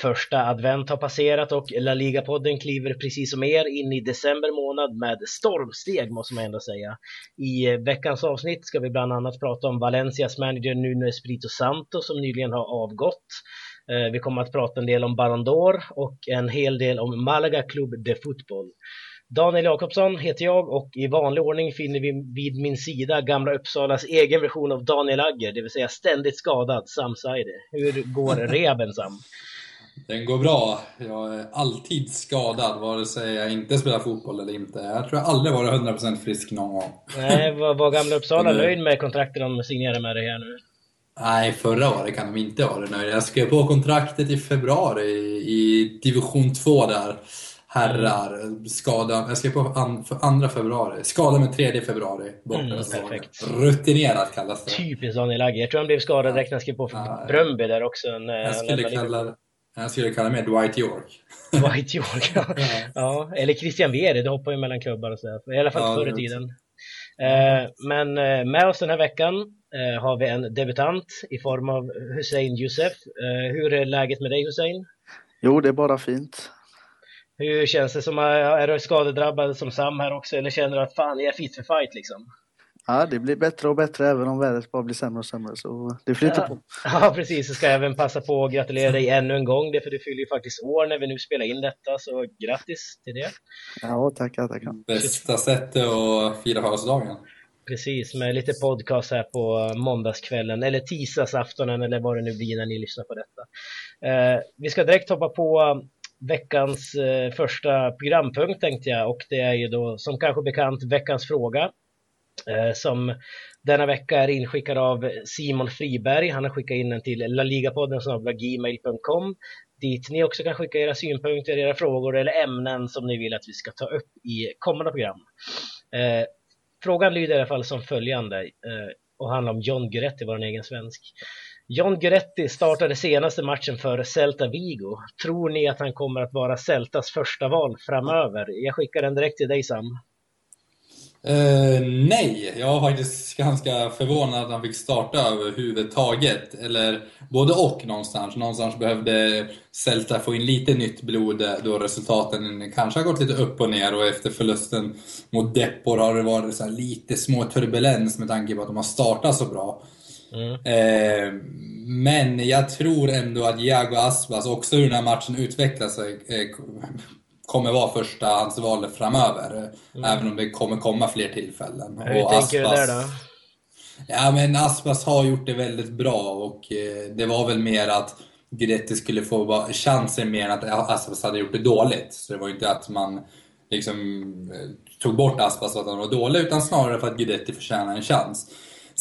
Första advent har passerat och La Liga-podden kliver precis som er in i december månad med stormsteg måste man ändå säga. I veckans avsnitt ska vi bland annat prata om Valencias manager Nuno Espirito Santo som nyligen har avgått. Eh, vi kommer att prata en del om Baron d'Or och en hel del om Malaga Club de Fotboll. Daniel Jakobsson heter jag och i vanlig ordning finner vi vid min sida Gamla Uppsalas egen version av Daniel Agger, det vill säga ständigt skadad Sam Saidi. Hur går rehaben Sam? Den går bra. Jag är alltid skadad, vare sig jag inte spelar fotboll eller inte. Jag tror jag aldrig varit 100% frisk någon gång. Nej, var, var Gamla Uppsala nöjd med kontraktet de signerade med dig här nu? Nej, förra året kan de inte vara nöjda. Jag skrev på kontraktet i februari i division 2 där. Herrar, skada, jag skrev på an, för andra februari. Skada med tredje februari. Mm, perfekt. Rutinerat kallas det. Typiskt Daniel Agge. Jag tror han blev skadad direkt när han skrev på för Bröndby där också. Jag skulle kalla jag skulle kalla mig Dwight York. Dwight York, ja. ja. Eller Christian Vieri, det hoppar ju mellan klubbar och sådär. I alla fall ja, förr i tiden. Eh, men eh, med oss den här veckan eh, har vi en debutant i form av Hussein Youssef. Eh, hur är läget med dig Hussein? Jo, det är bara fint. Hur känns det? som Är du skadedrabbad som Sam här också eller känner du att fan, jag är fit för fight liksom? Ja, det blir bättre och bättre även om vädret bara blir sämre och sämre. Så det flyter ja, på. Ja, precis. Jag ska även passa på att gratulera dig ännu en gång. Det för du fyller ju faktiskt år när vi nu spelar in detta, så grattis till det. Ja, tackar, tackar. Bästa sättet att fira födelsedagen. Precis, med lite podcast här på måndagskvällen eller tisdagsaftonen eller vad det nu blir när ni lyssnar på detta. Eh, vi ska direkt hoppa på veckans eh, första programpunkt tänkte jag och det är ju då som kanske bekant veckans fråga. Eh, som denna vecka är inskickad av Simon Friberg. Han har skickat in den till laligapodden gmail.com dit ni också kan skicka era synpunkter, era frågor eller ämnen som ni vill att vi ska ta upp i kommande program. Eh, frågan lyder i alla fall som följande eh, och handlar om John Guidetti, vår egen svensk. John Guidetti startade senaste matchen för Celta Vigo. Tror ni att han kommer att vara Celtas första val framöver? Jag skickar den direkt till dig Sam. Uh, nej, jag var faktiskt ganska förvånad att han fick starta överhuvudtaget. Eller både och någonstans. Någonstans behövde Celta få in lite nytt blod då resultaten kanske har gått lite upp och ner och efter förlusten mot Depor har det varit så lite små turbulens med tanke på att de har startat så bra. Mm. Uh, men jag tror ändå att Iago Aspas, också hur den här matchen utvecklar sig, uh, kommer vara första hans val framöver. Mm. Även om det kommer komma fler tillfällen. Hur och tänker Aspas, du där då? Ja men Aspas har gjort det väldigt bra och eh, det var väl mer att Guidetti skulle få chansen mer än att Aspas hade gjort det dåligt. Så det var ju inte att man liksom eh, tog bort Aspas för att han var dålig utan snarare för att Guidetti förtjänar en chans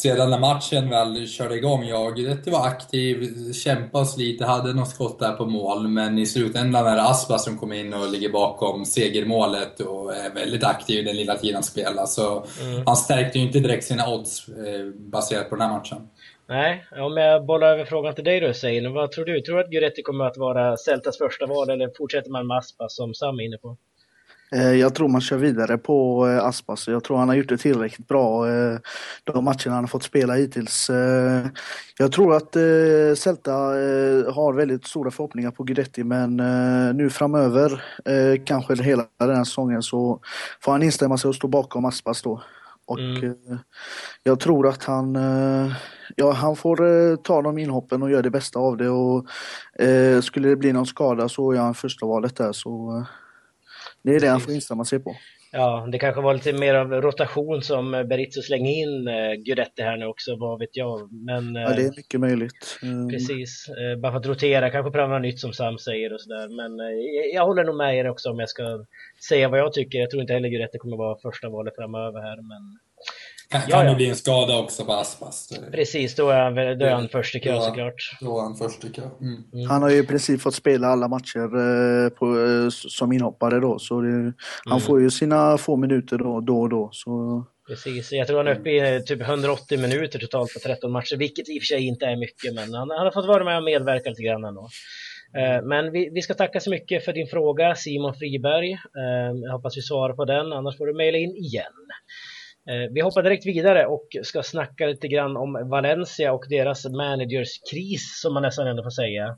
sedan när matchen väl körde igång, ja, Guidetti var aktiv, kämpade slit, hade något skott där på mål, men i slutändan är det Aspa som kommer in och ligger bakom segermålet och är väldigt aktiv den lilla tiden han spelar. Så mm. han stärkte ju inte direkt sina odds eh, baserat på den här matchen. Nej, om jag bollar över frågan till dig då Sein, vad tror du? Tror du att Guidetti kommer att vara Celtas första val eller fortsätter man med Aspa som Sam är inne på? Eh, jag tror man kör vidare på eh, Aspas. Jag tror han har gjort det tillräckligt bra eh, de matcherna han har fått spela hittills. Jag tror att Celta har väldigt stora förhoppningar på Guidetti men nu framöver, kanske hela den här säsongen, så får han instämma sig och stå bakom Aspas då. Och mm. jag tror att han, ja, han får ta de inhoppen och göra det bästa av det och skulle det bli någon skada så är han första valet där så det är det han får instämma sig på. Ja, det kanske var lite mer av rotation som Berizzo slänger in eh, Guidetti här nu också, vad vet jag. Men, ja, det är mycket möjligt. Mm. Precis, eh, bara för att rotera, kanske pröva något nytt som Sam säger och sådär. Men eh, jag håller nog med er också om jag ska säga vad jag tycker. Jag tror inte heller Guidetti kommer vara första valet framöver här, men kan, kan ja, det bli en skada också på Aspas? Precis, då är han, då är han först i kö såklart. Då är han först i kö. Mm. Mm. Han har ju i princip fått spela alla matcher eh, på, eh, som inhoppare då, så det, mm. han får ju sina få minuter då, då och då. Så... Precis, jag tror han är uppe i eh, typ 180 minuter totalt på 13 matcher, vilket i och för sig inte är mycket, men han, han har fått vara med och medverka lite grann ändå. Men vi, vi, ska tacka så mycket för din fråga Simon Friberg. Jag hoppas vi svarar på den, annars får du mejla in igen. Eh, vi hoppar direkt vidare och ska snacka lite grann om Valencia och deras managerskris som man nästan ändå får säga.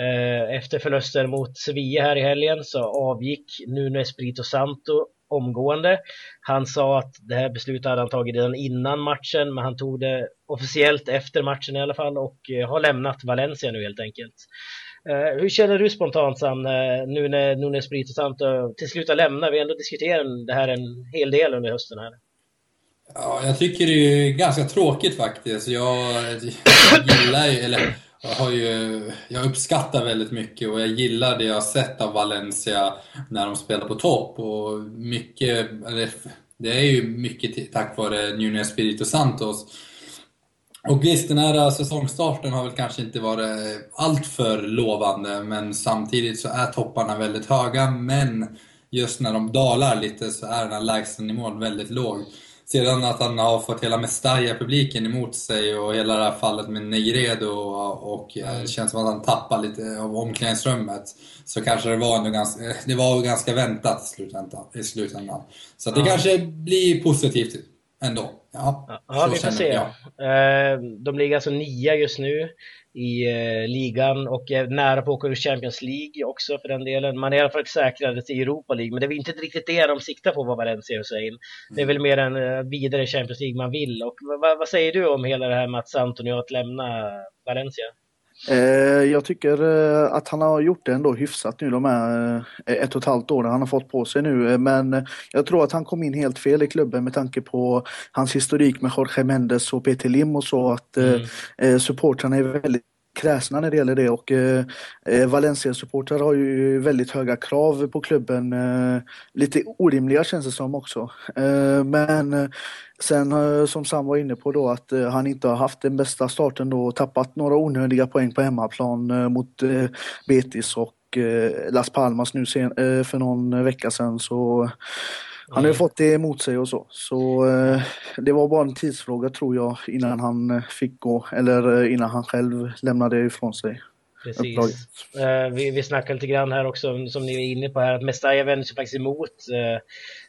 Eh, efter förlusten mot Sevilla här i helgen så avgick Nuno Espirito Santo omgående. Han sa att det här beslutet hade han tagit redan innan matchen, men han tog det officiellt efter matchen i alla fall och eh, har lämnat Valencia nu helt enkelt. Hur känner du spontant Sam, nu när Nuno Espirito Santo till slut har lämnat? Vi har ändå diskuterat det här en hel del under hösten här. Ja, jag tycker det är ganska tråkigt faktiskt. Jag, jag gillar ju, eller jag, har ju, jag uppskattar väldigt mycket och jag gillar det jag har sett av Valencia när de spelar på topp. Och mycket, eller, det är ju mycket tack vare Nuno Espirito Santos. Och visst, den här säsongstarten har väl kanske inte varit alltför lovande, men samtidigt så är topparna väldigt höga. Men just när de dalar lite så är den här lägstanivån väldigt låg. Sedan att han har fått hela Mestalla-publiken emot sig och hela det här fallet med Negredo och, och mm. det känns som att han tappar lite av omklädningsrummet. Så kanske det var ändå ganska, det var ganska väntat i slutändan. I slutändan. Så det ja. kanske blir positivt ändå. Ja, ja vi får se. Jag. Eh, de ligger alltså nia just nu i eh, ligan och är nära på att åka ur Champions League också för den delen. Man är i alla fall säkrade till Europa League, men det är inte riktigt det de siktar på vad Valencia Hussein. Det är väl mer en eh, vidare Champions League man vill. Och vad, vad säger du om hela det här med att Antonio att lämna Valencia? Jag tycker att han har gjort det ändå hyfsat nu de här ett och ett halvt åren han har fått på sig nu. Men jag tror att han kom in helt fel i klubben med tanke på hans historik med Jorge Mendes och Peter Lim och så. Att mm. supportrarna är väldigt kräsna när det gäller det och eh, eh, Valencia-supportrar har ju väldigt höga krav på klubben. Eh, lite orimliga känns det som också. Eh, men eh, sen eh, som Sam var inne på då att eh, han inte har haft den bästa starten då och tappat några onödiga poäng på hemmaplan mot Betis och Las Palmas nu sen, för någon vecka sedan så han har ju fått det emot sig och så. Så eh, det var bara en tidsfråga tror jag innan han eh, fick gå eller eh, innan han själv lämnade ifrån sig. Precis. Uh, vi, vi snackade lite grann här också, som ni är inne på här, att Mestalla vänder sig faktiskt emot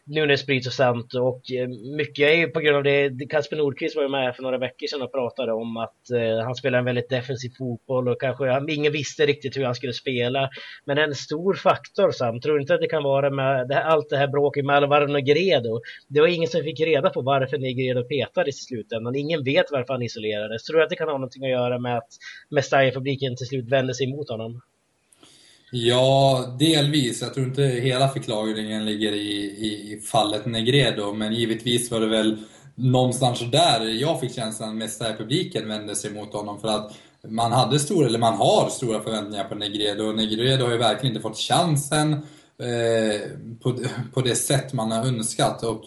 nu när det sprids och eh, mycket är ju på grund av det, Kasper Nordqvist var ju med för några veckor sedan och pratade om att eh, han spelar en väldigt defensiv fotboll och kanske ingen visste riktigt hur han skulle spela. Men en stor faktor Sam, tror du inte att det kan vara med det här, allt det här bråket med Alvaro Negredo? Det var ingen som fick reda på varför Negredo petades i slutändan. Ingen vet varför han isolerades. Tror du att det kan ha någonting att göra med att Mestalla-fabriken till slut vände sig emot honom? Ja, delvis. Jag tror inte hela förklaringen ligger i, i, fallet Negredo, men givetvis var det väl någonstans där jag fick känslan mest att publiken vände sig mot honom för att man hade stora, eller man har stora förväntningar på Negredo och Negredo har ju verkligen inte fått chansen eh, på, på det sätt man har önskat och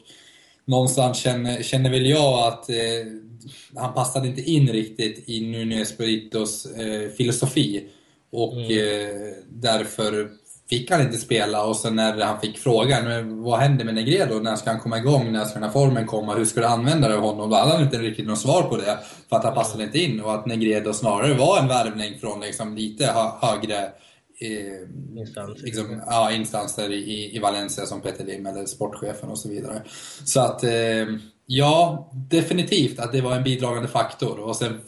någonstans känner, känner väl jag att eh, han passade inte in riktigt i Nunez Burritos eh, filosofi. Och mm. eh, därför fick han inte spela och sen när han fick frågan, men vad händer med Negredo? När ska han komma igång? När ska den här formen komma? Hur ska du använda honom? Då hade han inte riktigt något svar på det. För att han passade inte in och att Negredo snarare var en värvning från liksom lite hö högre eh, instanser, liksom, ja, instanser i, i Valencia som Peter Lim eller sportchefen och så vidare. Så att eh, Ja, definitivt att det var en bidragande faktor. Och sen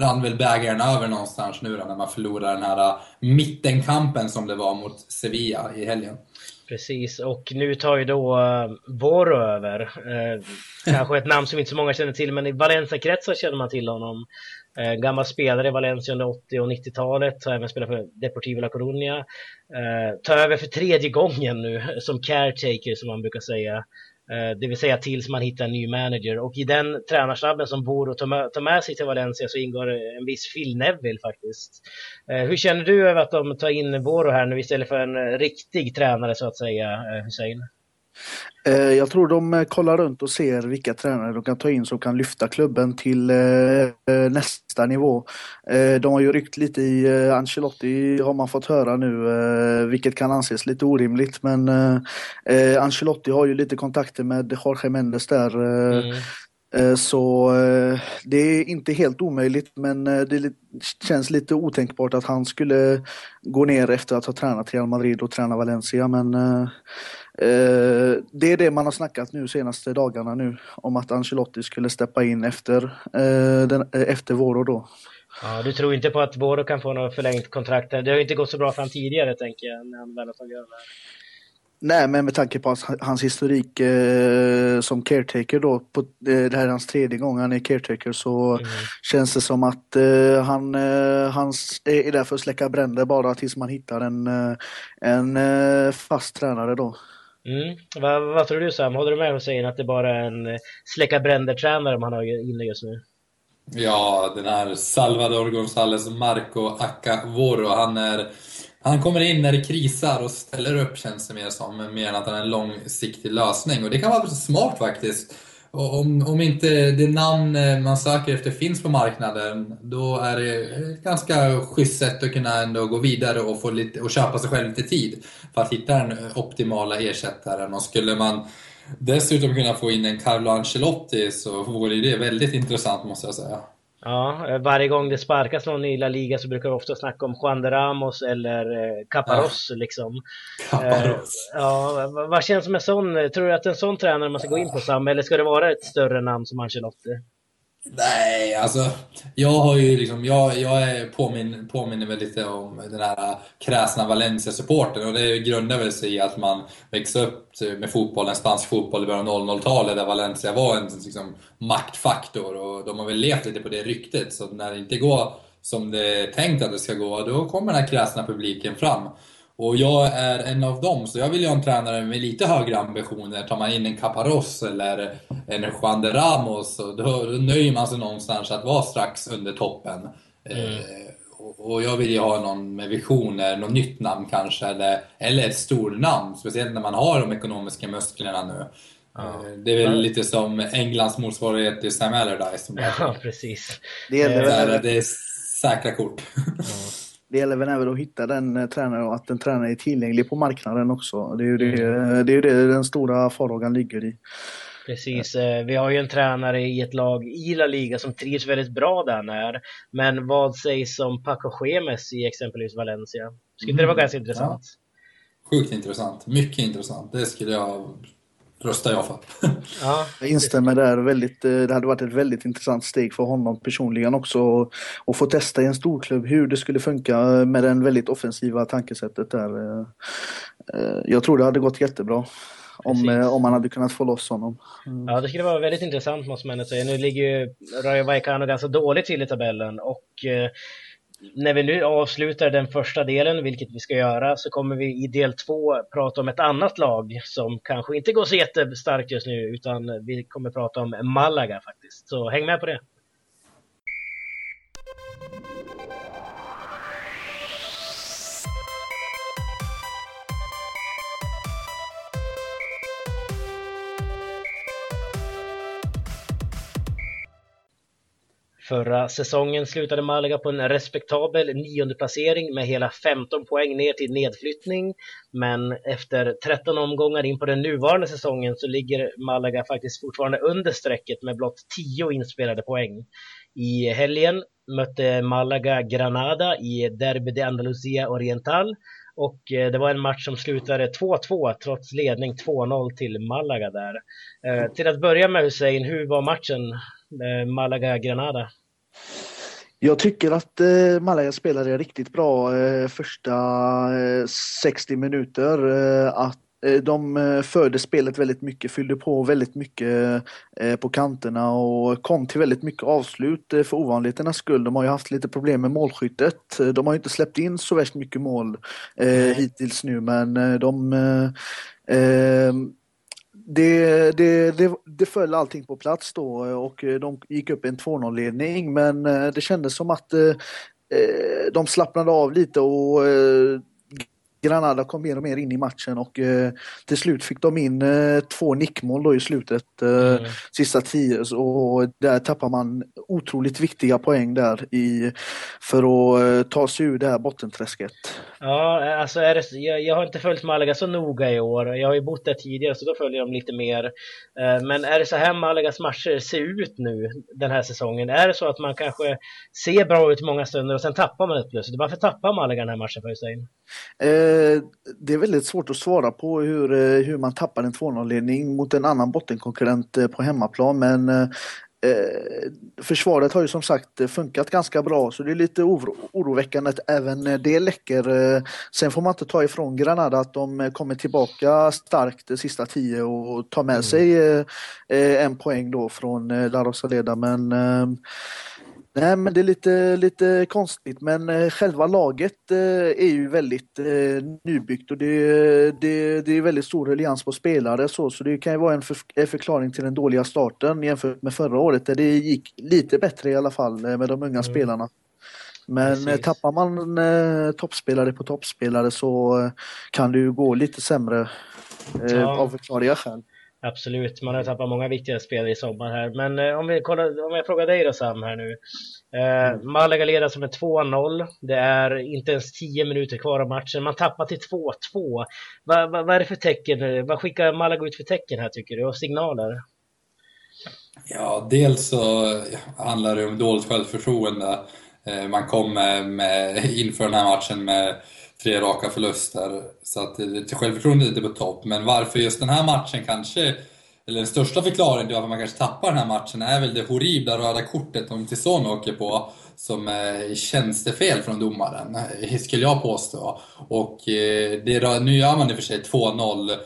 rann väl bägaren över någonstans nu då, när man förlorade den här äh, mittenkampen som det var mot Sevilla i helgen. Precis, och nu tar ju då uh, Voro över. Eh, kanske ett namn som inte så många känner till, men i Valencia-kretsar känner man till honom. Eh, gammal spelare i Valencia under 80 och 90-talet, har även spelat för Deportivo La Coruña. Eh, tar över för tredje gången nu som caretaker som man brukar säga. Eh, det vill säga tills man hittar en ny manager. Och i den tränarstabben som Boro tar med sig till Valencia så ingår en viss Phil Neville faktiskt. Eh, hur känner du över att de tar in Boro här nu istället för en riktig tränare så att säga, eh, Hussein? Eh, jag tror de eh, kollar runt och ser vilka tränare de kan ta in som kan lyfta klubben till eh, nästa nivå. De har ju ryckt lite i Ancelotti har man fått höra nu, vilket kan anses lite orimligt men Ancelotti har ju lite kontakter med Jorge Mendes där. Mm. Så det är inte helt omöjligt men det känns lite otänkbart att han skulle gå ner efter att ha tränat Real Madrid och träna Valencia men Eh, det är det man har snackat nu senaste dagarna nu om att Ancelotti skulle steppa in efter, eh, den, eh, efter Voro då. Ja, du tror inte på att Bodo kan få något förlängt kontrakt? Det har ju inte gått så bra för honom tidigare, tänker jag, när han väl har tagit över. Nej, men med tanke på hans historik eh, som caretaker då, på, eh, det här är hans tredje gång han är caretaker, så mm. känns det som att eh, han, eh, han är där för att släcka bränder bara tills man hittar en, eh, en eh, fast tränare då. Mm. Vad, vad, tror du Sam? Håller du med Hussein att det bara är en eh, släcka bränder-tränare man har inne just nu? Ja, den här Salvador González Marco Acavoro, han är han kommer in när det krisar och ställer upp känns det mer som, mer än att han är en långsiktig lösning. Och det kan vara smart faktiskt. Och om, om inte det namn eh, man söker efter finns på marknaden, då är det ett ganska schysst sätt att kunna ändå gå vidare och, få lite, och köpa sig själv lite tid för att hitta den optimala ersättaren. Och skulle man dessutom kunna få in en Carlo Ancelotti så vore det väldigt intressant måste jag säga. Ja, varje gång det sparkas någon i La Liga så brukar vi ofta snacka om Juan de Ramos eller eh, Caparros ja. liksom. Caparros. Eh, ja, vad känns som en sån, tror du att en sån tränare man ska gå in på Sam, eller ska det vara ett större namn som Ancelotti? Nej, alltså jag har ju liksom, jag, jag är påmin, påminner väl lite om den här kräsna Valencia-supporten och det grundar väl sig i att man växte upp typ med fotbollen, spansk fotboll i början av 00-talet där Valencia var en liksom, maktfaktor och de har väl levt lite på det ryktet så när det inte går som det är tänkt att det ska gå, då kommer den här kräsna publiken fram. Och jag är en av dem, så jag vill ju ha en tränare med lite högre ambitioner. Tar man in en Caparros eller en Juan de Ramos, då, nöjer man sig någonstans att vara strax under toppen. Mm. Eh, och jag vill ju ha någon med visioner, något nytt namn kanske, eller, eller ett stornamn. Speciellt när man har de ekonomiska musklerna nu. Ja. Eh, det är väl lite som Englands motsvarighet till Sam Allardyce. Ja, precis. Det, gäller eh, det är säkra kort. Ja det gäller väl även att hitta den eh, tränaren och att den tränaren är tillgänglig på marknaden också. Det är ju det, mm. det, är det den stora farhågan ligger i. Precis, eh, vi har ju en tränare i ett lag i La Liga som trivs väldigt bra där han är. Men vad sägs om Paco Gemes i exempelvis Valencia? Skulle mm. det vara mm. ganska intressant? Ja. Sjukt intressant, mycket intressant. Det skulle jag röstar jag för. Ja. Jag instämmer där. Väldigt, eh, det hade varit ett väldigt intressant steg för honom personligen också att få testa i en storklubb hur det skulle funka med det väldigt offensiva tankesättet där. Eh, eh, jag tror det hade gått jättebra. Om, om man hade kunnat få loss honom. Mm. Ja, det skulle vara väldigt intressant måste man säga. Nu ligger ju Rayo Vallecano ganska dåligt till i tabellen och när vi nu avslutar den första delen, vilket vi ska göra, så kommer vi i del två prata om ett annat lag som kanske inte går så jättestarkt just nu, utan vi kommer prata om Malaga faktiskt. Så häng med på det! Förra säsongen slutade Malaga på en respektabel nionde placering med hela 15 poäng ner till nedflyttning. Men efter 13 omgångar in på den nuvarande säsongen så ligger Malaga faktiskt fortfarande under strecket med blott 10 inspelade poäng. I helgen mötte Malaga Granada i Derby de Andalusia Oriental och eh, det var en match som slutade 2-2 trots ledning 2-0 till Malaga där. Eh, till att börja med Hussein, hur var matchen Malaga-Granada? Jag tycker att eh, Malaga spelade riktigt bra eh, första eh, 60 minuter. Eh, att eh, de eh, förde spelet väldigt mycket, fyllde på väldigt mycket på kanterna och kom till väldigt mycket avslut för ovanligheternas skull. De har ju haft lite problem med målskyttet. De har inte släppt in så värst mycket mål hittills nu men de det, det, det, det föll allting på plats då och eh, de gick upp i en 2-0-ledning men eh, det kändes som att eh, de slappnade av lite och Granada kom mer och mer in i matchen och eh, till slut fick de in eh, två nickmål då i slutet, eh, mm. sista tio och där tappar man otroligt viktiga poäng där i, för att eh, ta sig ur det här bottenträsket. Ja, alltså är det, jag, jag, har inte följt Malaga så noga i år. Jag har ju bott där tidigare så då följer de lite mer. Eh, men är det så här Malagas matcher ser ut nu den här säsongen? Är det så att man kanske ser bra ut många stunder och sen tappar man ett plötsligt? Varför tappar Malaga den här matchen för Hussein? Eh, det är väldigt svårt att svara på hur, eh, hur man tappar en 2-0-ledning mot en annan bottenkonkurrent eh, på hemmaplan men Eh, försvaret har ju som sagt funkat ganska bra så det är lite oro, oroväckande att även det läcker. Eh, sen får man inte ta ifrån Granada att de kommer tillbaka starkt de sista tio och tar med mm. sig eh, en poäng då från La Rosaleda men Nej, men det är lite, lite konstigt, men eh, själva laget eh, är ju väldigt eh, nybyggt och det, det, det är väldigt stor relians på spelare så, så det kan ju vara en, för, en förklaring till den dåliga starten jämfört med förra året där det gick lite bättre i alla fall med de unga mm. spelarna. Men Precis. tappar man eh, toppspelare på toppspelare så kan det ju gå lite sämre eh, ja. av förklarliga skäl. Absolut, man har tappat många viktiga spelare i sommar här. Men eh, om, vi kollar, om jag frågar dig då Sam här nu. Eh, mm. Malaga leder som är 2-0. Det är inte ens 10 minuter kvar av matchen. Man tappar till 2-2. Vad va, va är det för tecken? Vad skickar Malaga ut för tecken här tycker du? Och signaler? Ja, dels så handlar det om dåligt självförtroende. Eh, man kommer med, inför den här matchen med tre raka förluster. Så att självförtroendet är inte på topp. Men varför just den här matchen kanske, eller den största förklaringen till varför man kanske tappar den här matchen är väl det horribla röda kortet som Tison åker på. Som är tjänstefel från domaren, eh, skulle jag påstå. Och eh, det, nu gör man i och för sig 2-0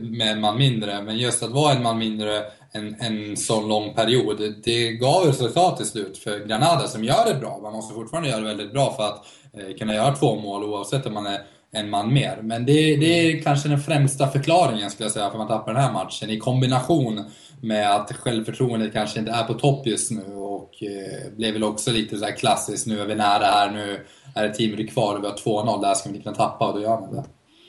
med en man mindre, men just att vara en man mindre en, en så lång period, det gav resultat till slut för Granada som gör det bra. Man måste fortfarande göra det väldigt bra för att Eh, kunna göra två mål oavsett om man är en man mer. Men det, det är kanske den främsta förklaringen skulle jag säga för att man tappar den här matchen i kombination med att självförtroendet kanske inte är på topp just nu och eh, blev väl också lite så här klassiskt, nu är vi nära här, nu är det 10 minuter kvar och vi har 2-0, där ska vi inte kunna tappa och då gör man det.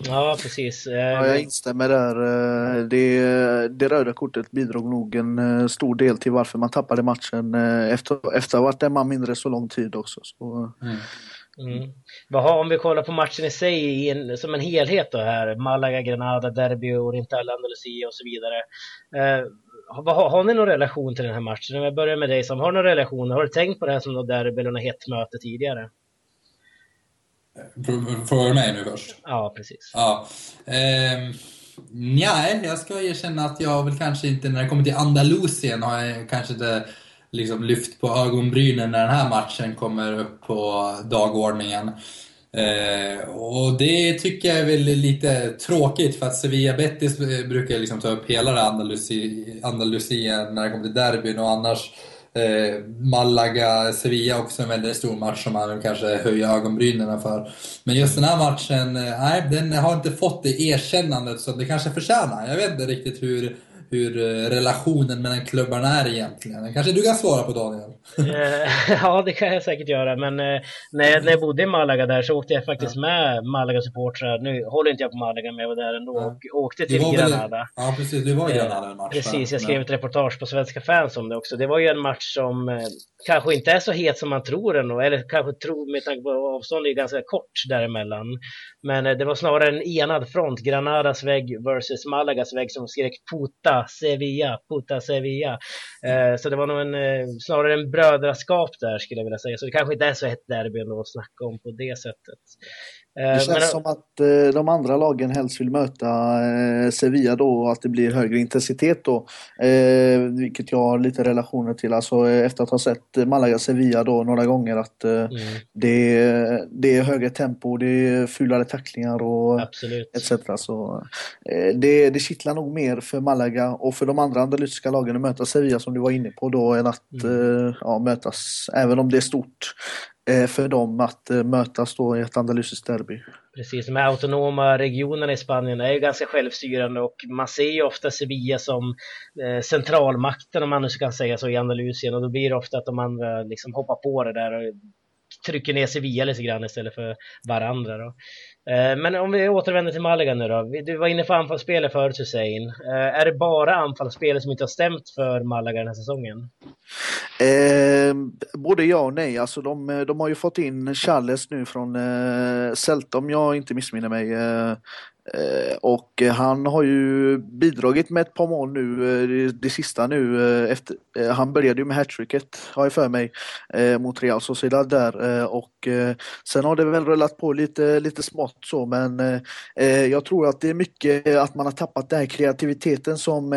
Ja, precis. Ja, jag instämmer där. Eh, det, det röda kortet bidrog nog en stor del till varför man tappade matchen efter, efter att ha varit en man mindre så lång tid också. Så, mm. Mm. Vad om vi kollar på matchen i sig en, som en helhet då här, Malaga, Granada, Derby, Oriental, Andalusia och så vidare. Eh, har, har ni någon relation till den här matchen? Om jag börjar med dig som har någon relation, har du tänkt på det här som något derby eller något hett möte tidigare? Frågar du mig nu först? Ja, precis. Ja. Eh, nej, jag ska erkänna att jag väl kanske inte, när det kommer till Andalusien, har jag kanske inte liksom lyft på ögonbrynen när den här matchen kommer upp på dagordningen. Eh, och det tycker jag är väl lite tråkigt för att Sevilla Betis brukar liksom ta upp hela Andalusien när det kommer till derbyn och annars eh, Malaga, Sevilla också en väldigt stor match som man kanske höjer ögonbrynen för. Men just den här matchen, eh, nej, den har inte fått det erkännandet som det kanske förtjänar. Jag vet inte riktigt hur hur eh, relationen mellan klubbarna är egentligen. Kanske du kan svara på Daniel? Eh, ja, det kan jag säkert göra. Men eh, när, jag, när jag bodde i Malaga där så åkte jag faktiskt ja. med Malaga-supportrar. Nu håller inte jag på Malaga, men jag var där ändå ja. och åkte till Granada. Väl, ja, precis. Du var i Granada en match. Precis, jag skrev ett reportage på Svenska fans om det också. Det var ju en match som kanske inte är så het som man tror ändå, eller kanske tror med tanke på avståndet är ganska kort däremellan. Men det var snarare en enad front, Granadas vägg versus Malagas vägg som skrek puta Sevilla, puta Sevilla. Eh, så det var nog en, eh, snarare en brödraskap där skulle jag vilja säga. Så det kanske inte är så hett derby att snacka om på det sättet. Det eh, känns Men, som att eh, de andra lagen helst vill möta eh, Sevilla då och att det blir högre intensitet då. vilket jag har lite relationer till. Alltså efter att ha sett Malaga-Sevilla då några gånger att mm. det, det är högre tempo, det är fulare tacklingar och Absolut. etc. Så det, det kittlar nog mer för Malaga och för de andra andalusiska lagen att möta Sevilla som du var inne på då än att mm. ja, mötas, även om det är stort, Eh, för dem att eh, mötas då i ett andalusiskt derby. Precis, de här autonoma regionerna i Spanien är ju ganska självstyrande och man ser ju ofta Sevilla som eh, centralmakten om man nu kan säga så i Andalusien och då blir det ofta att de andra liksom hoppar på det där och trycker ner Sevilla lite grann istället för varandra. Då. Eh, men om vi återvänder till Malaga nu då. Du var inne på anfallsspelet förut Hussein. Eh, är det bara anfallsspelet som inte har stämt för Malaga den här säsongen? Eh, både ja och nej. Alltså de, de har ju fått in Charles nu från eh, Celta om jag inte missminner mig. Eh, och han har ju bidragit med ett par mål nu, det, det sista nu efter, han började ju med hattricket har jag för mig mot Real Sociedad där och sen har det väl rullat på lite, lite smått så men jag tror att det är mycket att man har tappat den här kreativiteten som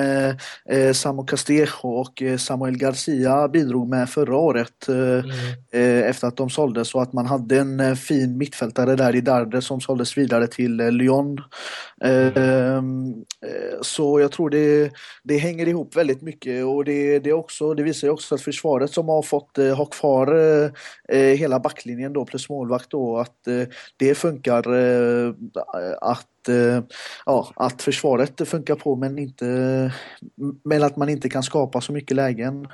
Samu Castillejo och Samuel Garcia bidrog med förra året mm. efter att de såldes så att man hade en fin mittfältare där i Darde som såldes vidare till Lyon. Mm. Så jag tror det, det hänger ihop väldigt mycket och det, det, också, det visar ju också att försvaret som har fått eh, ha kvar eh, hela backlinjen då plus målvakt då att det funkar att ja, att försvaret funkar på men inte men att man inte kan skapa så mycket lägen.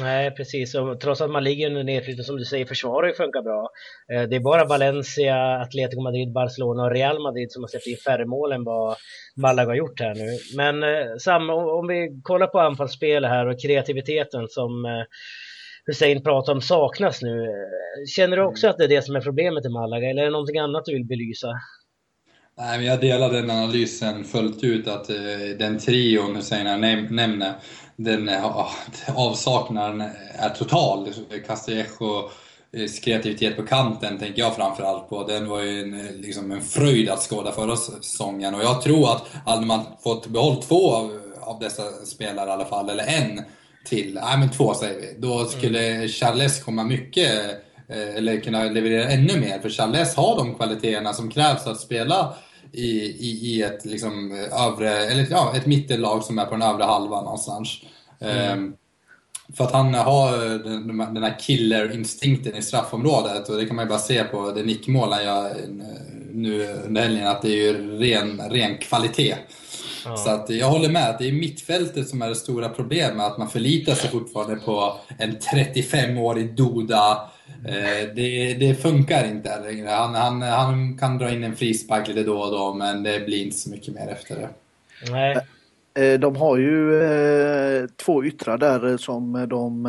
Nej, precis. Och trots att man ligger under nedflyttning, som du säger, försvaret funkar bra. Eh, det är bara Valencia, Atletico Madrid, Barcelona och Real Madrid som har släppt in färre mål än vad Malaga har gjort här nu. Men eh, Sam, om vi kollar på anfallsspelet här och kreativiteten som eh, Hussein pratar om saknas nu. Känner du också att det är det som är problemet i Malaga eller är det någonting annat du vill belysa? Nej, men jag delar den analysen fullt ut att den trion Hussein nämner den avsaknaden är total. Castillejo kreativitet på kanten tänker jag framförallt på. Den var ju en, liksom en fröjd att skåda förra säsongen och jag tror att hade man fått behålla två av, av dessa spelare i alla fall, eller en till, nej men två säger vi, då skulle mm. Charles komma mycket eh, eller kunna leverera ännu mer. För Charles har de kvaliteterna som krävs att spela i, i, i ett, liksom, övre, eller, ja, ett mittellag som är på den övre halvan någonstans. Mm. Um, för att han har den, den här killerinstinkten i straffområdet och det kan man ju bara se på det nickmål han gör nu under helgen att det är ju ren, ren kvalitet. Ja. Så att jag håller med det är mittfältet som är det stora problemet, att man förlitar sig fortfarande på en 35-årig Doda Eh, det, det, funkar inte längre. Han, han, han kan dra in en frispark lite då och då, men det blir inte så mycket mer efter det. Nej. Eh, de har ju eh, två yttrar där som de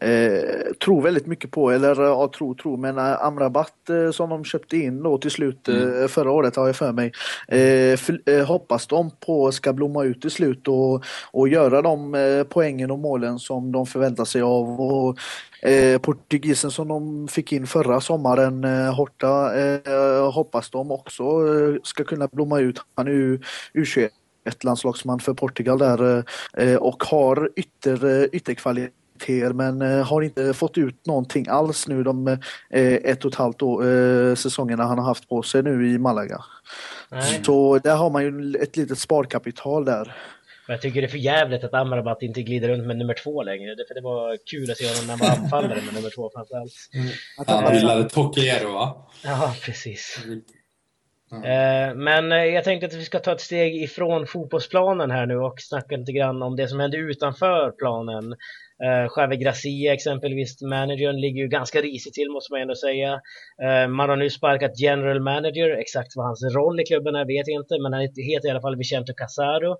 eh, tror väldigt mycket på, eller ja, tror, tror, men Amrabat eh, som de köpte in då till slut mm. förra året har jag för mig, för, hoppas de på ska blomma ut till slut och, och göra de poängen och målen som de förväntar sig av. Och, Eh, portugisen som de fick in förra sommaren, eh, Horta, eh, hoppas de också eh, ska kunna blomma ut. Han är ju U21 landslagsman för Portugal där eh, och har ytter, eh, ytterkvaliteter men har inte fått ut någonting alls nu de ett och ett halvt år, säsongerna han har haft på sig nu i Malaga. Nej. Så där har man ju ett litet sparkapital där. Men jag tycker det är för jävligt att Amrabat inte glider runt med nummer två längre. För det var kul att se honom när han var anfallare med nummer två framförallt. Mm. Han gillade Tokero va? Ja, precis. Mm. Men eh, jag tänkte att vi ska ta ett steg ifrån fotbollsplanen här nu och snacka lite grann om det som händer utanför planen. Eh, uh, Javi Gracia exempelvis, managern, ligger ju ganska risigt till måste man ändå säga. Man har nu sparkat general manager, exakt vad hans roll i klubben är vet jag inte, men han heter i alla fall Vicente Casaro.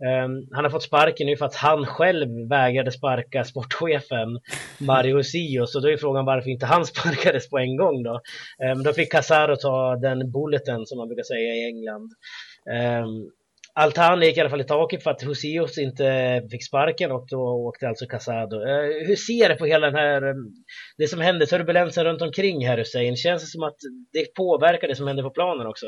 Um, han har fått sparken nu för att han själv vägrade sparka sportchefen Mario Sio, så då är frågan varför inte han sparkades på en gång då. Um, då fick Casaro ta den bulleten som man brukar säga i England. Ehm, um, Altan gick i alla fall i taket för att Husios inte fick sparken och då åkte alltså Casado. Uh, hur ser du på hela den här, det som hände, turbulensen runt omkring här Hussein? Känns det som att det påverkar det som händer på planen också?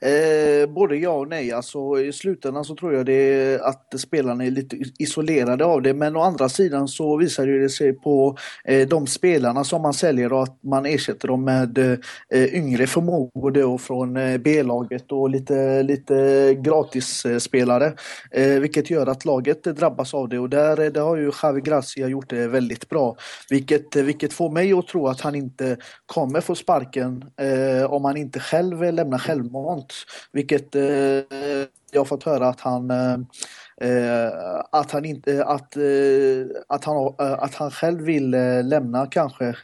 Eh, både ja och nej. Alltså, I slutändan så tror jag det är att spelarna är lite isolerade av det. Men å andra sidan så visar det sig på eh, de spelarna som man säljer och att man ersätter dem med eh, yngre förmågor från eh, B-laget och lite, lite gratisspelare. Eh, vilket gör att laget drabbas av det och där, eh, där har ju Javi Gracia gjort det väldigt bra. Vilket, eh, vilket får mig att tro att han inte kommer få sparken eh, om han inte själv lämnar självmant vilket eh, jag har fått höra att han eh, eh att han inte att, eh, att, han, eh, att han själv vill lämna kanske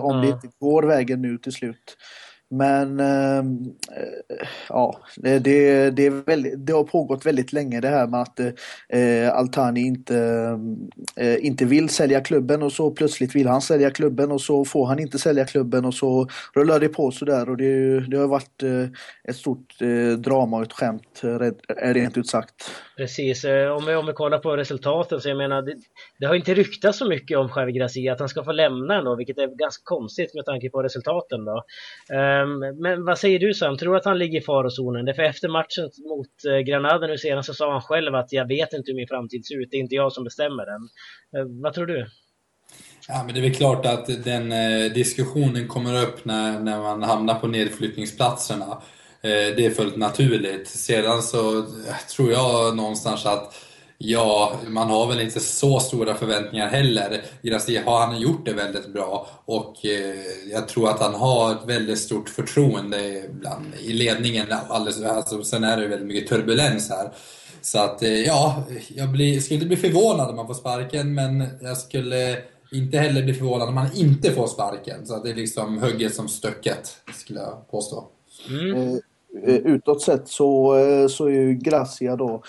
om mm. det inte går vägen nu till slut. Men äh, ja, det, det, är väldigt, det har pågått väldigt länge det här med att äh, Altani inte, äh, inte vill sälja klubben och så plötsligt vill han sälja klubben och så får han inte sälja klubben och så rullar det på sådär och det, det har varit ett stort drama och ett skämt rent ut sagt. Precis, eh, om vi, om vi kollar på resultaten så jag menar det, det har inte ryktats så mycket om Javi Gracia att han ska få lämna ändå, vilket är ganska konstigt med tanke på resultaten då. Um, men vad säger du Sam, tror du att han ligger i farozonen? För efter matchen mot eh, Granada nu senast så sa han själv att jag vet inte hur min framtid ser ut, det är inte jag som bestämmer den. Uh, vad tror du? Ja, men det är väl klart att den eh, diskussionen kommer upp när, när man hamnar på nedflyttningsplatserna. Eh, det är fullt naturligt. Sedan så eh, tror jag någonstans att Ja, man har väl inte så stora förväntningar heller. Gracia har han gjort det väldigt bra och eh, jag tror att han har ett väldigt stort förtroende bland, i ledningen. Alldeles, alltså, sen är det väldigt mycket turbulens här. Så att ja, jag blir, skulle inte bli förvånad om man får sparken men jag skulle inte heller bli förvånad om han inte får sparken. Så att det är liksom hugget som stöcket, skulle jag påstå. Mm. Eh, Eh, utåt sett så, eh, så är ju Gracia då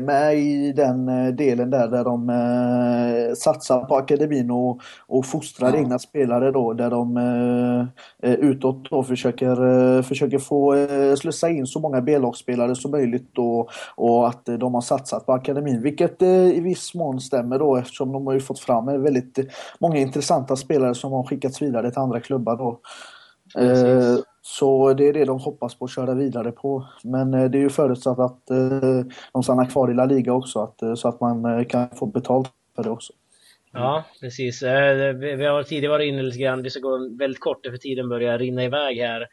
med i den delen där, där de satsar på akademin och, och fostrar ja. egna spelare då där de utåt då försöker, försöker få slussa in så många B-lagsspelare som möjligt då, och att de har satsat på akademin vilket i viss mån stämmer då eftersom de har ju fått fram väldigt många intressanta spelare som har skickats vidare till andra klubbar då. Precis. Så det är det de hoppas på att köra vidare på. Men eh, det är ju förutsatt att eh, de stannar kvar i La Liga också, att, eh, så att man kan få betalt för det också. Ja, precis. Vi har tidigare varit inne lite grann, vi ska gå väldigt kort för tiden börjar rinna iväg här.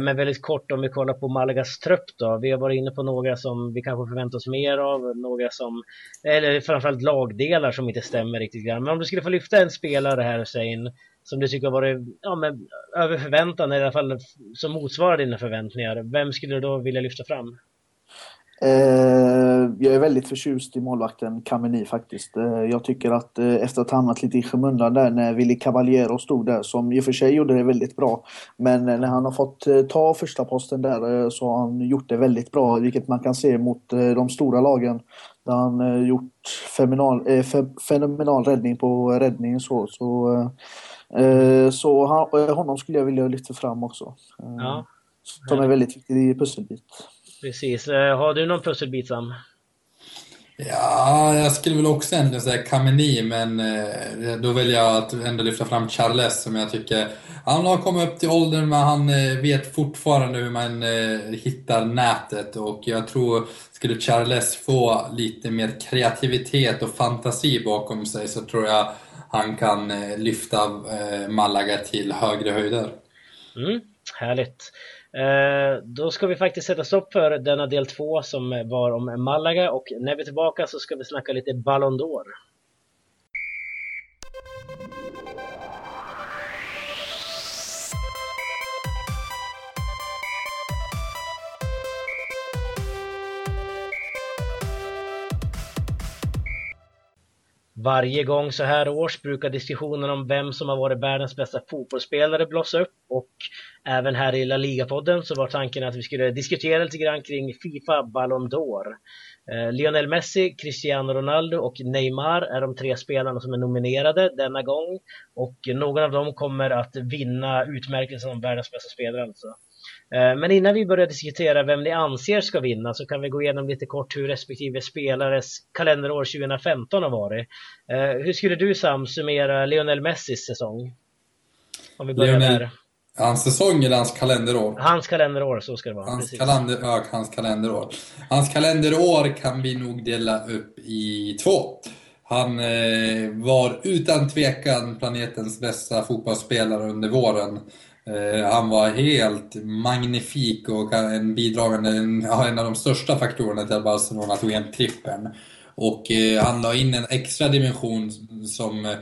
Men väldigt kort om vi kollar på Malagas trupp då. Vi har varit inne på några som vi kanske förväntar oss mer av, några som, eller framförallt lagdelar som inte stämmer riktigt grann. Men om du skulle få lyfta en spelare här Hussein, som du tycker har varit ja, men, över förväntan, eller i alla fall som motsvarar dina förväntningar. Vem skulle du då vilja lyfta fram? Eh, jag är väldigt förtjust i målvakten Kameni faktiskt. Eh, jag tycker att eh, efter att ha hamnat lite i skymundan där när Willy Cavaliero stod där, som i och för sig gjorde det väldigt bra. Men eh, när han har fått eh, ta första posten där eh, så har han gjort det väldigt bra, vilket man kan se mot de stora lagen. Där han gjort fenomenal, fenomenal räddning på räddning så. så Eh, så han, eh, honom skulle jag vilja lyfta fram också. Eh, ja. Som är väldigt viktig pusselbit. Precis. Har du någon pusselbit Sam? Ja, jag skulle väl också egentligen säga Kameni, men då väljer jag att ändå lyfta fram Charles som jag tycker... Han har kommit upp till åldern men han eh, vet fortfarande hur man eh, hittar nätet och jag tror skulle Charles få lite mer kreativitet och fantasi bakom sig så tror jag han kan eh, lyfta Malaga till högre höjder. Mm, härligt. Då ska vi faktiskt sätta stopp för denna del två som var om Malaga och när vi är tillbaka så ska vi snacka lite Ballon d'Or. Varje gång så här års brukar diskussionen om vem som har varit världens bästa fotbollsspelare blossa upp och även här i La Liga-podden så var tanken att vi skulle diskutera lite grann kring Fifa Ballon d'Or. Eh, Lionel Messi, Cristiano Ronaldo och Neymar är de tre spelarna som är nominerade denna gång och någon av dem kommer att vinna utmärkelsen som världens bästa spelare alltså. Eh, men innan vi börjar diskutera vem ni anser ska vinna så kan vi gå igenom lite kort hur respektive spelares kalenderår 2015 har varit. Eh, hur skulle du Sam summera Lionel Messis säsong? Om vi börjar Lionel, där. Hans säsong eller hans kalenderår? Hans kalenderår, så ska det vara. Hans, kalender, ja, hans kalenderår. Hans kalenderår kan vi nog dela upp i två. Han eh, var utan tvekan planetens bästa fotbollsspelare under våren. Eh, han var helt magnifik och en bidragande, en, en av de största faktorerna till att Barcelona tog hem trippen. Och eh, han la in en extra dimension som eh,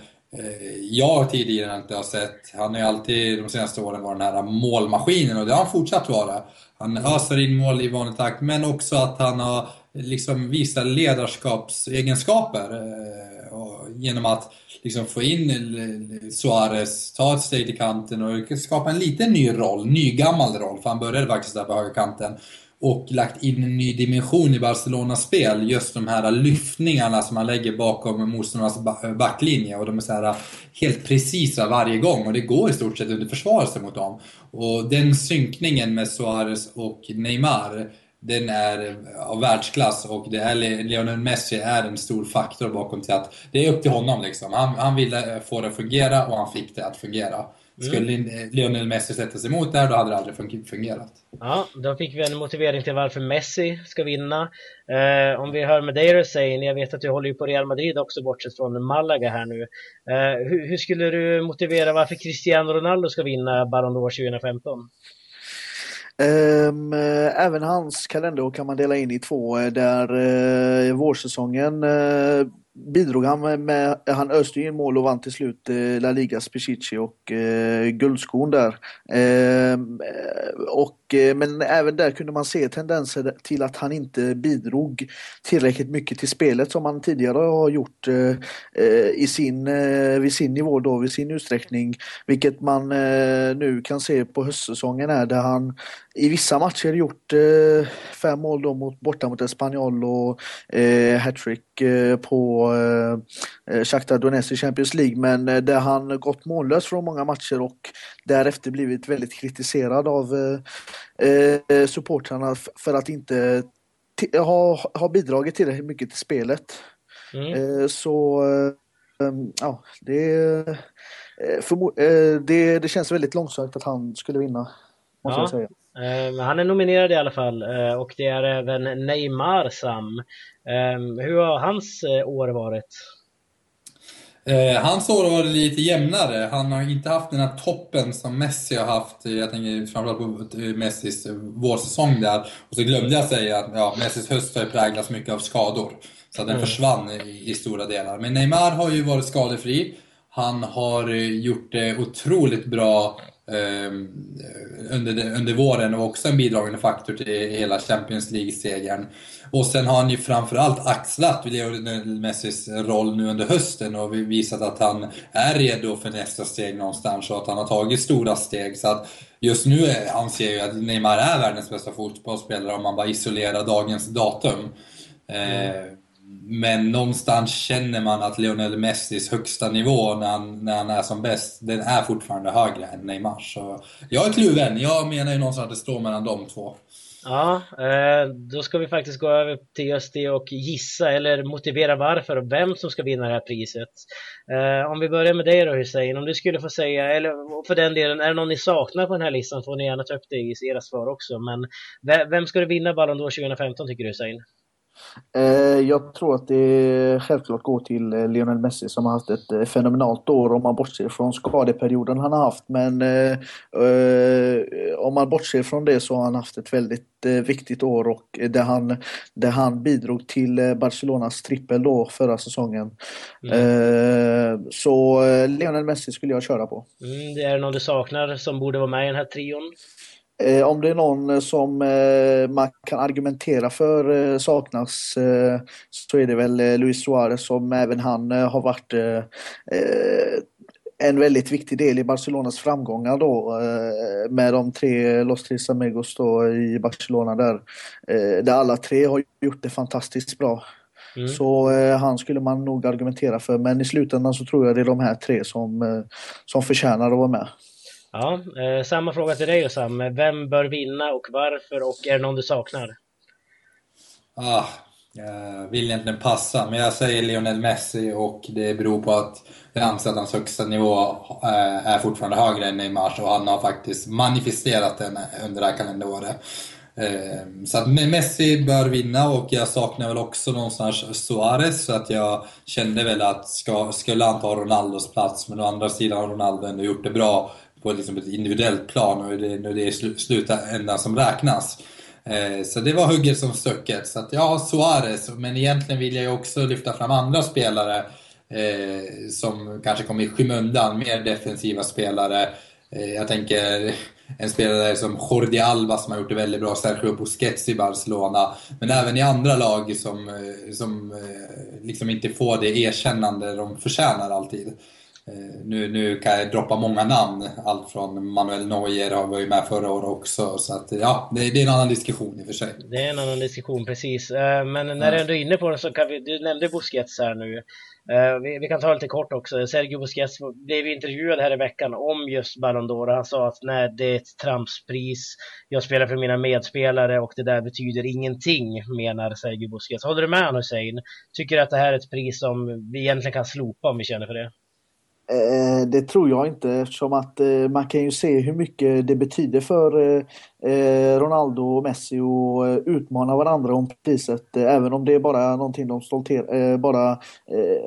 jag tidigare inte har sett. Han har ju alltid de senaste åren varit den här målmaskinen och det har han fortsatt vara. Han öser in mål i vanlig takt, men också att han har liksom visat ledarskapsegenskaper genom att liksom få in Suarez, ta ett steg till kanten och skapa en liten ny roll, nygammal roll, för han började faktiskt där på högerkanten och lagt in en ny dimension i Barcelonas spel. Just de här lyftningarna som man lägger bakom motståndarnas backlinje och de är så här helt precisa varje gång och det går i stort sett under försvarelse mot dem. Och den synkningen med Suarez och Neymar den är av världsklass och det är Lionel Messi är en stor faktor bakom till att det är upp till honom liksom. Han, han ville få det att fungera och han fick det att fungera. Skulle mm. Lionel Messi sätta sig emot där, då hade det aldrig fungerat. Ja, då fick vi en motivering till varför Messi ska vinna. Eh, om vi hör med dig Hussein, jag vet att du håller ju på Real Madrid också bortsett från Malaga här nu. Eh, hur, hur, skulle du motivera varför Cristiano Ronaldo ska vinna Ballon d'Or 2015? Um, även hans kalenderår kan man dela in i två eh, där uh, vårsäsongen uh, bidrog han med, med han öste in mål och vann till slut eh, La Ligas Pichichi och eh, guldskon där. Ehm, eh, och, eh, men även där kunde man se tendenser till att han inte bidrog tillräckligt mycket till spelet som han tidigare har gjort eh, eh i sin, eh, vid sin nivå då, vid sin utsträckning. Vilket man eh, nu kan se på höstsäsongen här där han i vissa matcher gjort eh, fem mål då mot, borta mot Espanyol och hattrick på eh, Shakhtar Donetsk i Champions League men eh, där han gått mållös från många matcher och därefter blivit väldigt kritiserad av eh, eh supportrarna för att inte ha, ha bidragit tillräckligt mycket till spelet. Mm. Eh, så eh, ja, det, det, det känns väldigt långsökt att han skulle vinna. Måste ja. jag säga. Han är nominerad i alla fall och det är även Neymar Sam. Ehm, hur har hans eh, år varit? Eh, hans år har varit lite jämnare. Han har inte haft den här toppen som Messi har haft. Jag tänker framförallt på Messis vårsäsong där. Och så glömde jag säga att ja, Messis höst har präglats mycket av skador. Så den mm. försvann i, i, stora delar. Men Neymar har ju varit skadefri. Han har gjort det otroligt bra eh, Ehm, under, under våren och också en bidragande faktor till hela Champions League-segern. Och sen har han ju framförallt axlat Lionel Messis roll nu under hösten och visat att han är redo för nästa steg någonstans och att han har tagit stora steg. Så att just nu anser jag att Neymar är världens bästa fotbollsspelare om man bara isolerar dagens datum. Ehm, mm. Men någonstans känner man att Lionel Messis högsta nivå när han, när han är som bäst, den är fortfarande högre än Neymar. Så jag är kluven. Jag menar ju någonstans att det står mellan de två. Ja, eh, då ska vi faktiskt gå över till just det och gissa eller motivera varför och vem som ska vinna det här priset. Eh, om vi börjar med dig då Hussein, om du skulle få säga, eller för den delen, är det någon ni saknar på den här listan får ni gärna ta upp det i era svar också. Men vem ska du vinna Ballon d'Or 2015 tycker du Hussein? Eh, jag tror att det självklart går till eh, Lionel Messi som har haft ett eh, fenomenalt år om man bortser från skadeperioden han har haft. Men om man bortser från det så har han haft ett väldigt viktigt år och där han, där han bidrog till Barcelonas trippel då förra säsongen. Mm. Så Lionel Messi skulle jag köra på. Mm, det är någon du saknar som borde vara med i den här trion? Eh, om det är någon eh, som eh, man kan argumentera för eh, saknas eh, så är det väl eh, Luis Suarez som även han har varit en väldigt viktig del i Barcelonas framgångar då med de tre Los Tres Amigos då i Barcelona där. Där alla tre har gjort det fantastiskt bra. Mm. Så han skulle man nog argumentera för men i slutändan så tror jag det är de här tre som, som förtjänar att vara med. Ja, eh, samma fråga till dig Sam. Vem bör vinna och varför och är det någon du saknar? Ah, jag vill egentligen passa, men jag säger Lionel Messi och det beror på att jag anser att hans högsta nivå eh, är fortfarande högre än Neymars och han har faktiskt manifesterat den under det här kalenderåret. Eh, så att Messi bör vinna och jag saknar väl också någonstans Suarez så att jag kände väl att ska, skulle han ta Ronaldos plats men å andra sidan har Ronaldo ändå gjort det bra på liksom ett individuellt plan och det, det är slutändan som räknas. Eh, så det var hugget som stucket. Så att ja, Suarez. Men egentligen vill jag ju också lyfta fram andra spelare eh, som kanske kommer i skymundan. Mer defensiva spelare. Eh, jag tänker en spelare som Jordi Alba som har gjort det väldigt bra, Sergio Busquets i Barcelona. Men även i andra lag som, eh, som eh, liksom inte får det erkännande de förtjänar alltid. Eh, nu, nu kan jag droppa många namn, allt från Manuel Neuer var ju med förra året också. Så att, ja, det, det, är en annan diskussion i och för sig. Det är en annan diskussion, precis. Men när du ändå är inne på det så kan vi, du nämnde Busquets här nu. Uh, vi, vi, kan ta lite kort också. Sergio Busquets blev intervjuad här i veckan om just Ballon d'Or. Han sa att nej, det är ett tramspris. Jag spelar för mina medspelare och det där betyder ingenting, menar Sergio Busquets. Håller du med Hussein? Tycker du att det här är ett pris som vi egentligen kan slopa om vi känner för det? Eh, det tror jag inte eftersom att eh, man kan ju se hur mycket det betyder för eh, eh Ronaldo och Messi att eh, utmana varandra om priset. Även om det är bara någonting de stolter, bara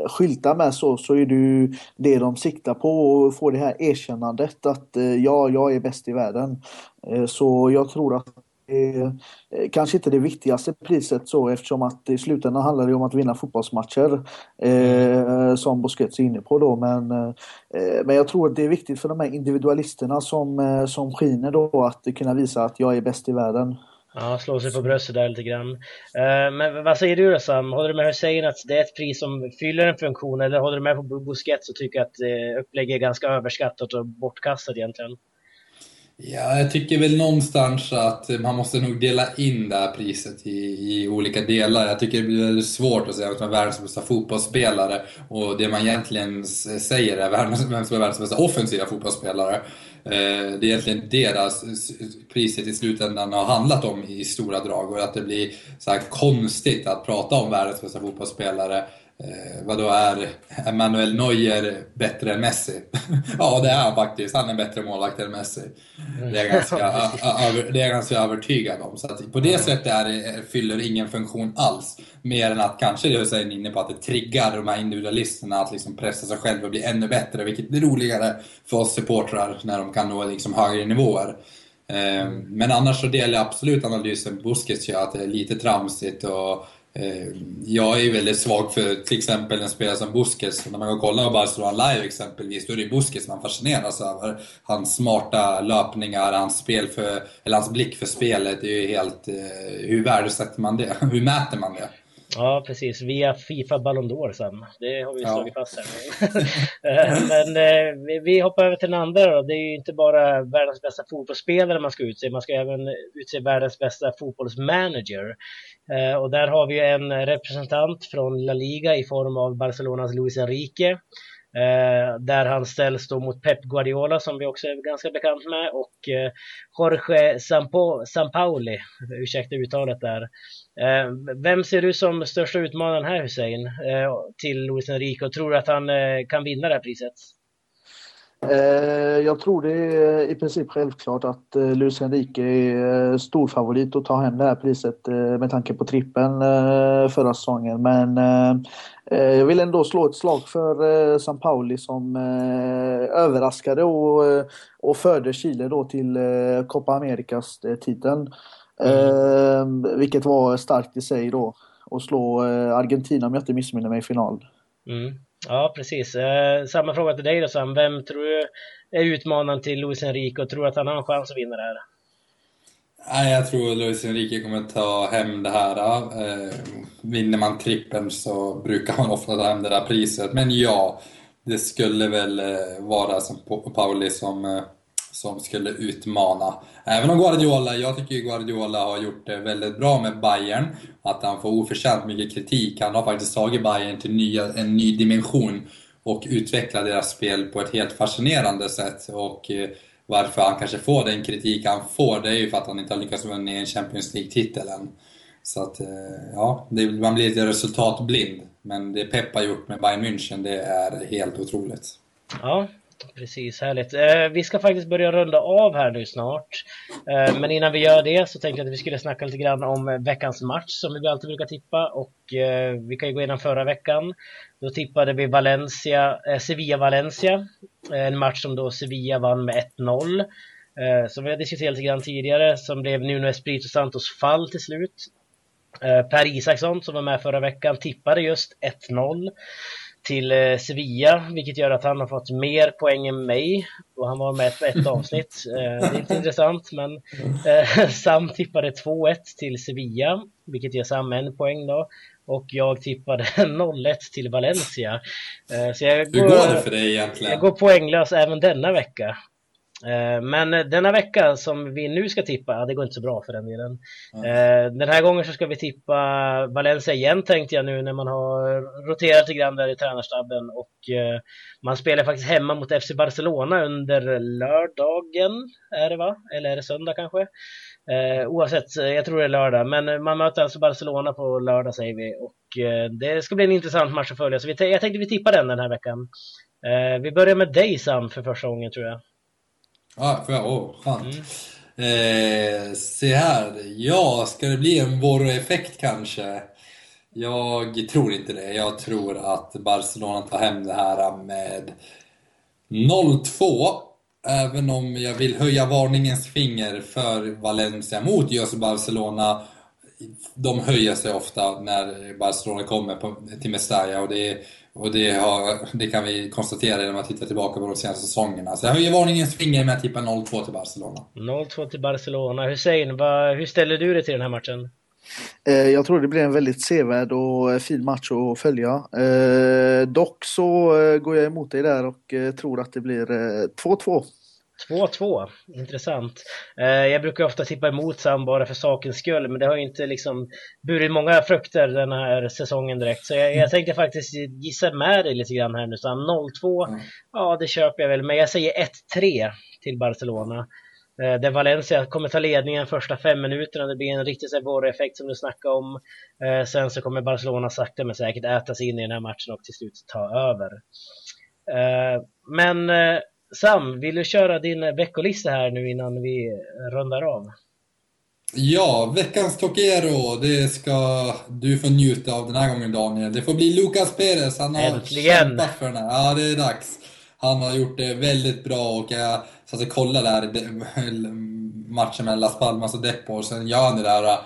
skyltar med så, så är det ju det de siktar på och får det här erkännandet att ja, jag är bäst i världen. Så jag tror att är eh, kanske inte det viktigaste priset så eftersom att i slutändan handlar det om att vinna fotbollsmatcher. Eh, som Busquets är inne på då. Men, eh, men jag tror att det är viktigt för de här individualisterna som, eh, som skiner då att kunna visa att jag är bäst i världen. Ja, slå sig på bröstet där lite grann. Uh, men vad säger du då Sam? Håller du med Hussein att det är ett pris som fyller en funktion eller håller du med på Busquets och tycker att upplägget är ganska överskattat och bortkastat egentligen? Ja, jag tycker väl någonstans att man måste nog dela in det här priset i, i olika delar. Jag tycker det blir väldigt svårt att säga vem som är världens bästa fotbollsspelare och det man egentligen säger är vem som är världens bästa offensiva fotbollsspelare. Eh, det är egentligen det priset i slutändan har handlat om i stora drag och att det blir så konstigt att prata om världens bästa fotbollsspelare Eh, vadå, är Emmanuel Neuer bättre än Messi? ja, det är han faktiskt. Han är bättre målvakt än Messi. Det är jag ganska, över, det är ganska övertygad om. Så på det sättet är det, fyller ingen funktion alls. Mer än att kanske det är inne på att det triggar de här individualisterna att liksom pressa sig själva och bli ännu bättre. Vilket är roligare för oss supportrar när de kan nå liksom högre nivåer. Eh, men annars så delar jag absolut analysen Busquets gör, att det är lite tramsigt och Eh, jag är väldigt svag för till exempel en spelare som Busquets. När man går och kollar på Barcelona live exempelvis, då är det Busquets man fascineras över. Hans smarta löpningar, hans, spel för, eller hans blick för spelet. Det är ju helt... Eh, hur värdesätter man det? Hur mäter man det? Ja, precis. Via Fifa Ballon d'Or sen. Det har vi slagit ja. fast här. Eh, men eh, vi hoppar över till den andra då. Det är ju inte bara världens bästa fotbollsspelare man ska utse, man ska även utse världens bästa fotbollsmanager. Eh, och där har vi en representant från La Liga i form av Barcelonas Luis Enrique. Eh, där han ställs då mot Pep Guardiola som vi också är ganska bekant med och eh, Jorge Sampo, Sampaoli, ursäkta uttalet där. Vem ser du som största utmanaren här Hussein till Luis Enrique och tror du att han kan vinna det här priset? Eh, jag tror det är i princip självklart att eh, Luis Enrique är stor favorit att ta hem det här priset med tanke på trippen förra säsongen. Men jag vill ändå slå ett slag för San Pauli som överraskade och, och förde Chile då till Copa Americas titeln. Mm. Vilket var starkt i sig då. Att slå Argentina om jag inte missminner mig i final. Mm. Ja, precis. Eh, samma fråga till dig då Sam. Vem tror du är utmanaren till Luis Enrique och tror att han har en chans att vinna det här? Nej, jag tror Luis Enrique kommer ta hem det här. Eh, vinner man trippen så brukar man ofta ta hem det där priset. Men ja, det skulle väl eh, vara som Pauli som eh, som skulle utmana. Även om Guardiola, jag tycker Guardiola har gjort det väldigt bra med Bayern. Att han får oförtjänt mycket kritik. Han har faktiskt tagit Bayern till nya, en ny dimension och utvecklat deras spel på ett helt fascinerande sätt. Och eh, varför han kanske får den kritik han får, det är ju för att han inte har lyckats vinna en Champions League-titel än. Så att, eh, ja, det, man blir lite resultatblind. Men det Pep har gjort med Bayern München, det är helt otroligt. Ja, Precis, härligt. Eh, vi ska faktiskt börja runda av här nu snart. Eh, men innan vi gör det så tänkte jag att vi skulle snacka lite grann om eh, veckans match som vi alltid brukar tippa. Och eh, vi kan ju gå igenom förra veckan. Då tippade vi Valencia, eh, Sevilla-Valencia. Eh, en match som då Sevilla vann med 1-0. Eh, som vi har diskuterat lite grann tidigare, som blev Nuno Espirito Santos fall till slut. Eh, per Isaksson som var med förra veckan tippade just 1-0 till eh, Sevilla, vilket gör att han har fått mer poäng än mig. Och han var med på ett avsnitt. Eh, det är inte intressant, men eh, Sam tippade 2-1 till Sevilla, vilket ger Sam en poäng då. Och jag tippade 0-1 till Valencia. Så jag går, Hur går det för dig egentligen? Jag går poänglös även denna vecka. Eh, men denna vecka som vi nu ska tippa, det går inte så bra för den delen. Mm. Den här gången så ska vi tippa Valencia igen tänkte jag nu när man har roterat lite grann där i tränarstaben och eh, man spelar faktiskt hemma mot FC Barcelona under lördagen, är det va? Eller är det söndag kanske? Oavsett, jag tror det är lördag, men man möter alltså Barcelona på lördag säger vi och det ska bli en intressant match att följa så jag tänkte vi tippar den den här veckan. Vi börjar med dig Sam för första gången tror jag. Ja, för, oh, skönt. Mm. Eh, se här. Ja, ska det bli en Borro-effekt kanske? Jag tror inte det. Jag tror att Barcelona tar hem det här med 0-2. Även om jag vill höja varningens finger för Valencia mot just Barcelona. De höjer sig ofta när Barcelona kommer på, till Mestalla och det är och det, har, det, kan vi konstatera genom att titta tillbaka på de senaste säsongerna. Så jag höjer varningens finger med att tippa 0-2 till Barcelona. 0-2 till Barcelona. Hussein, vad, hur ställer du dig till den här matchen? Eh, jag tror det blir en väldigt sevärd och fin match att följa. Eh, dock så eh, går jag emot dig där och tror att det blir 2-2. 2-2, intressant. Eh, jag brukar ofta tippa emot Sam bara för sakens skull, men det har ju inte liksom burit många frukter den här säsongen direkt. Så jag, jag tänkte faktiskt gissa med dig lite grann här nu Sam. 0-2, mm. ja det köper jag väl, men jag säger 1-3 till Barcelona. Eh, där Valencia kommer ta ledningen första fem minuterna, det blir en riktig effekt som du snackade om. Eh, sen så kommer Barcelona sakta men säkert äta sig in i den här matchen och till slut ta över. Men Sam, vill du köra din veckolista här nu innan vi rundar av? Ja, veckans Tokero, det ska du få njuta av den här gången Daniel. Det får bli Lucas Perez, han har Äntligen. kämpat för den här. Ja, det är dags. Han har gjort det väldigt bra och jag satt och kollade där matchen mellan Las Palmas och Depor och sen gör han det där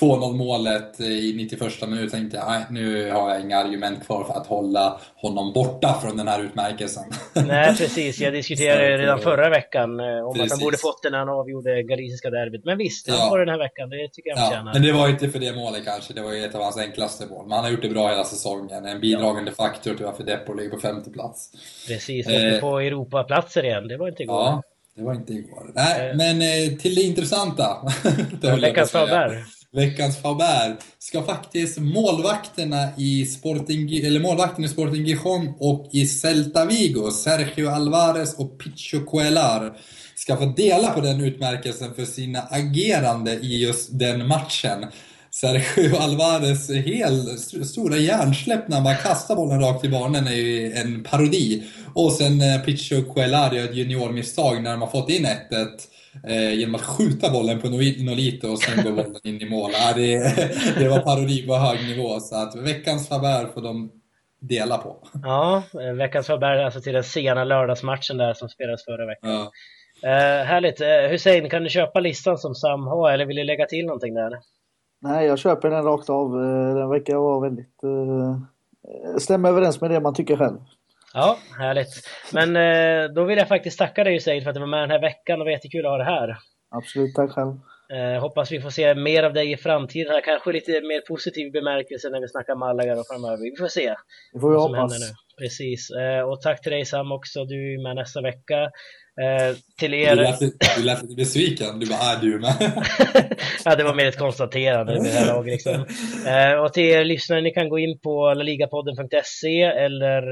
2-0 målet i 91 minuten tänkte jag, nej, nu har jag inga argument kvar för att hålla honom borta från den här utmärkelsen. Nej, precis. Jag diskuterade redan förra veckan eh, om precis. att han borde fått den när han avgjorde galiciska derbyt. Men visst, han ja. får den här veckan. Det tycker jag han ja, Men det var inte för det målet kanske. Det var ju ett av hans enklaste mål. Men han har gjort det bra hela säsongen. En bidragande ja. faktor till varför Depor ligger på femte plats. Precis, eh, på Europaplatser igen. Det var inte igår. Ja, det var inte igår. Nej, eh. men eh, till det intressanta. det Veckans Faber veckans Faber ska faktiskt målvakterna i Sporting, eller målvakten i Sporting Gijon och i Celta Vigo, Sergio Alvarez och Picho Cuellar, ska få dela på den utmärkelsen för sina agerande i just den matchen. Sergio Alvarez helt stora hjärnsläpp när man kastar bollen rakt i banan är ju en parodi. Och sen eh, Picho Cuellar gör ett juniormisstag när de har fått in 1-1 eh, genom att skjuta bollen på Nolito och sen går bollen in i mål. Ja, det, det var parodi på hög nivå, så att veckans favör får de dela på. Ja, veckans favör alltså till den sena lördagsmatchen där som spelades förra veckan. Ja. Eh, härligt. Eh, Hussein, kan du köpa listan som Sam har eller vill du lägga till någonting där? Nej, jag köper den rakt av. Eh, den verkar vara väldigt... Eh, stämmer överens med det man tycker själv. Ja, härligt. Men eh, då vill jag faktiskt tacka dig Hussein för att du var med den här veckan och det var jättekul att ha det här. Absolut, tack själv. Eh, hoppas vi får se mer av dig i framtiden, kanske lite mer positiv bemärkelse när vi snackar Malaga framöver. Vi får se. Det får vi hoppas. Precis. Eh, och tack till dig Sam också, du är med nästa vecka. Eh, till er... Du lät, du lät lite besviken. Du bara, är du med? ja, det var mer ett konstaterande med det här laget. Liksom. Eh, och till er lyssnare, ni kan gå in på laligapodden.se eller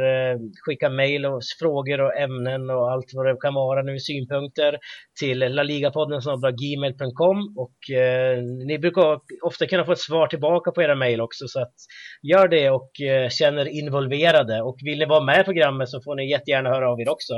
skicka mejl och frågor och ämnen och allt vad det kan vara nu, synpunkter till laligapodden gmail.com och ni brukar ofta kunna få ett svar tillbaka på era mejl också så att gör det och känner involverade och vill ni vara med i programmet så får ni jättegärna höra av er också.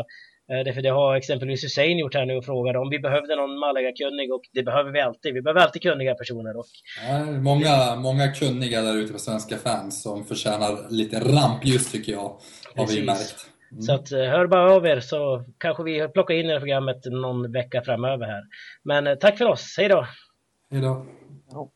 Eh, därför det har exempelvis Hussein gjort här nu och frågade om vi behövde någon Malaga-kunnig och det behöver vi alltid. Vi behöver alltid kunniga personer. Och... Ja, många, många kunniga där ute på svenska fans som förtjänar lite rampljus tycker jag, har vi märkt. Mm. Så att, eh, hör bara av er så kanske vi plockar in er i programmet någon vecka framöver här. Men eh, tack för oss, hej då! Hej då! Ja.